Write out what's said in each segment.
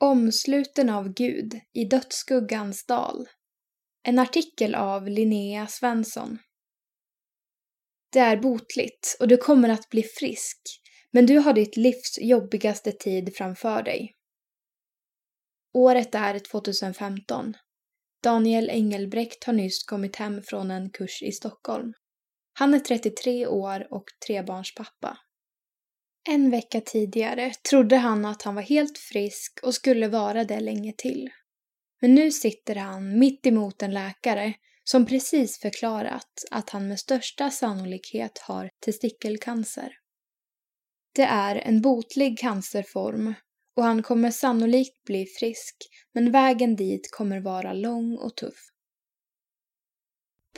Omsluten av Gud i dödsskuggans dal. En artikel av Linnea Svensson. Det är botligt och du kommer att bli frisk, men du har ditt livs jobbigaste tid framför dig. Året är 2015. Daniel Engelbrekt har nyss kommit hem från en kurs i Stockholm. Han är 33 år och trebarnspappa. En vecka tidigare trodde han att han var helt frisk och skulle vara det länge till. Men nu sitter han mitt emot en läkare som precis förklarat att han med största sannolikhet har testikelcancer. Det är en botlig cancerform och han kommer sannolikt bli frisk men vägen dit kommer vara lång och tuff.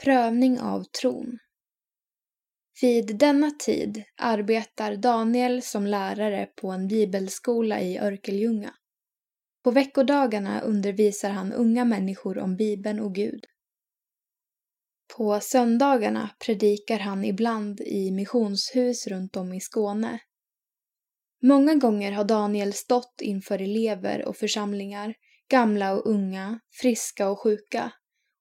Prövning av tron vid denna tid arbetar Daniel som lärare på en bibelskola i Örkelljunga. På veckodagarna undervisar han unga människor om Bibeln och Gud. På söndagarna predikar han ibland i missionshus runt om i Skåne. Många gånger har Daniel stått inför elever och församlingar, gamla och unga, friska och sjuka,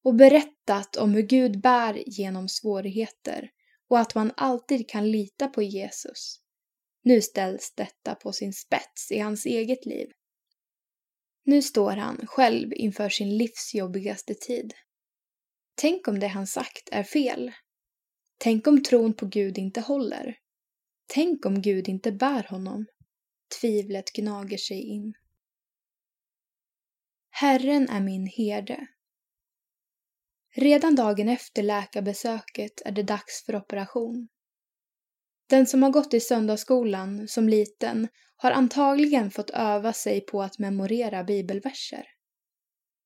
och berättat om hur Gud bär genom svårigheter och att man alltid kan lita på Jesus. Nu ställs detta på sin spets i hans eget liv. Nu står han själv inför sin livs jobbigaste tid. Tänk om det han sagt är fel? Tänk om tron på Gud inte håller? Tänk om Gud inte bär honom? Tvivlet gnager sig in. Herren är min herde. Redan dagen efter läkarbesöket är det dags för operation. Den som har gått i söndagsskolan som liten har antagligen fått öva sig på att memorera bibelverser.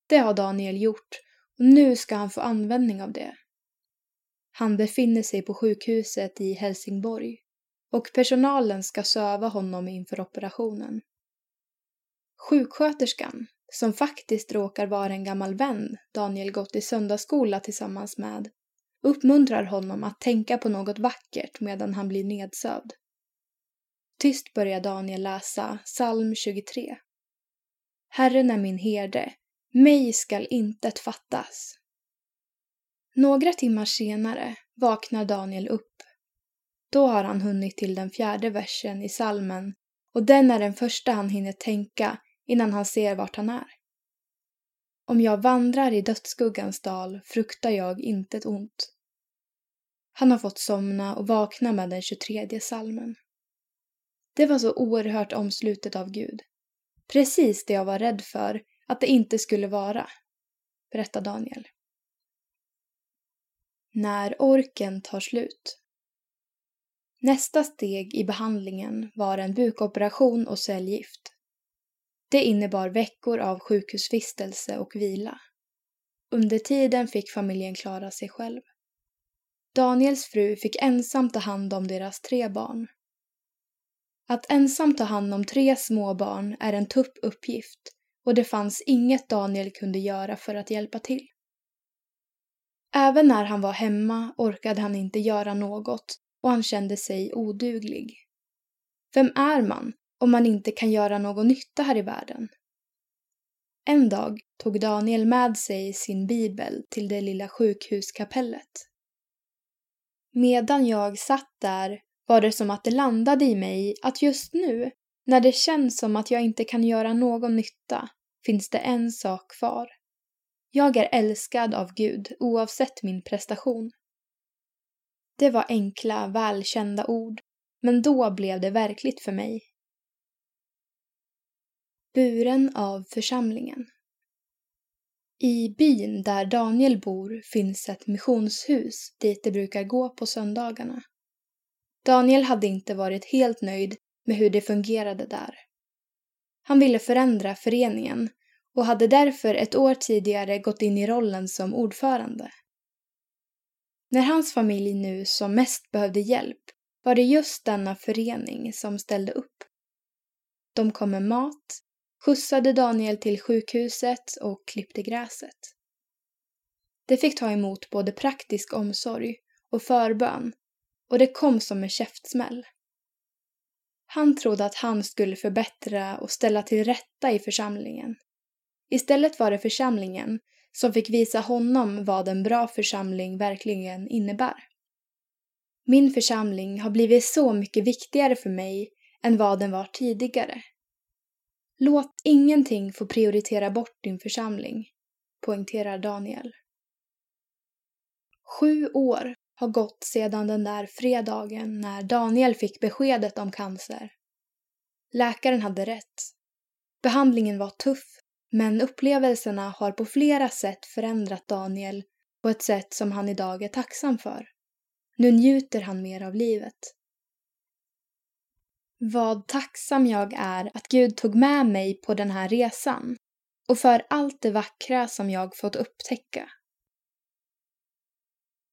Det har Daniel gjort och nu ska han få användning av det. Han befinner sig på sjukhuset i Helsingborg och personalen ska söva honom inför operationen. Sjuksköterskan, som faktiskt råkar vara en gammal vän Daniel gått i söndagsskola tillsammans med, uppmuntrar honom att tänka på något vackert medan han blir nedsövd. Tyst börjar Daniel läsa psalm 23. Herren är min herde, mig skall intet fattas. Några timmar senare vaknar Daniel upp. Då har han hunnit till den fjärde versen i salmen och den är den första han hinner tänka innan han ser vart han är. Om jag vandrar i dödsskuggans dal fruktar jag intet ont. Han har fått somna och vakna med den 23 salmen. Det var så oerhört omslutet av Gud. Precis det jag var rädd för att det inte skulle vara, berättar Daniel. När orken tar slut. Nästa steg i behandlingen var en bukoperation och cellgift. Det innebar veckor av sjukhusvistelse och vila. Under tiden fick familjen klara sig själv. Daniels fru fick ensam ta hand om deras tre barn. Att ensam ta hand om tre små barn är en tuff uppgift och det fanns inget Daniel kunde göra för att hjälpa till. Även när han var hemma orkade han inte göra något och han kände sig oduglig. Vem är man om man inte kan göra någon nytta här i världen. En dag tog Daniel med sig sin bibel till det lilla sjukhuskapellet. Medan jag satt där var det som att det landade i mig att just nu, när det känns som att jag inte kan göra någon nytta, finns det en sak kvar. Jag är älskad av Gud oavsett min prestation. Det var enkla, välkända ord, men då blev det verkligt för mig. Buren av församlingen. I byn där Daniel bor finns ett missionshus dit de brukar gå på söndagarna. Daniel hade inte varit helt nöjd med hur det fungerade där. Han ville förändra föreningen och hade därför ett år tidigare gått in i rollen som ordförande. När hans familj nu som mest behövde hjälp var det just denna förening som ställde upp. De kom med mat, skjutsade Daniel till sjukhuset och klippte gräset. Det fick ta emot både praktisk omsorg och förbön och det kom som en käftsmäll. Han trodde att han skulle förbättra och ställa till rätta i församlingen. Istället var det församlingen som fick visa honom vad en bra församling verkligen innebär. Min församling har blivit så mycket viktigare för mig än vad den var tidigare. Låt ingenting få prioritera bort din församling, poängterar Daniel. Sju år har gått sedan den där fredagen när Daniel fick beskedet om cancer. Läkaren hade rätt. Behandlingen var tuff, men upplevelserna har på flera sätt förändrat Daniel på ett sätt som han idag är tacksam för. Nu njuter han mer av livet. Vad tacksam jag är att Gud tog med mig på den här resan och för allt det vackra som jag fått upptäcka.